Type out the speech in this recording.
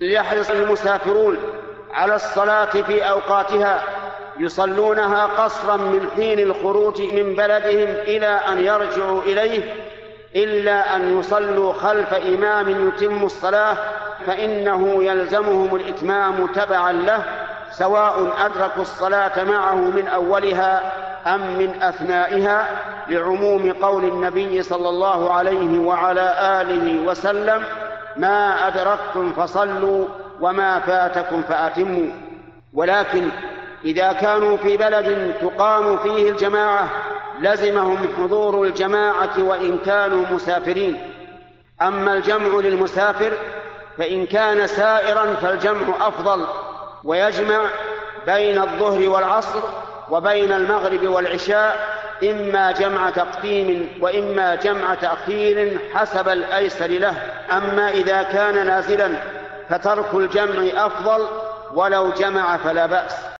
ليحرص المسافرون على الصلاة في أوقاتها يصلونها قصرا من حين الخروج من بلدهم إلى أن يرجعوا إليه إلا أن يصلوا خلف إمام يتم الصلاة فإنه يلزمهم الإتمام تبعا له سواء أدركوا الصلاة معه من أولها أم من أثنائها لعموم قول النبي صلى الله عليه وعلى آله وسلم ما أدركتم فصلوا وما فاتكم فأتموا. ولكن إذا كانوا في بلد تقام فيه الجماعة لزمهم حضور الجماعة وإن كانوا مسافرين. أما الجمع للمسافر فإن كان سائرا فالجمع أفضل ويجمع بين الظهر والعصر وبين المغرب والعشاء إما جمع تقديم وإما جمع تأخير حسب الأيسر له. أما إذا كان نازلا فترك الجمع أفضل ولو جمع فلا بأس.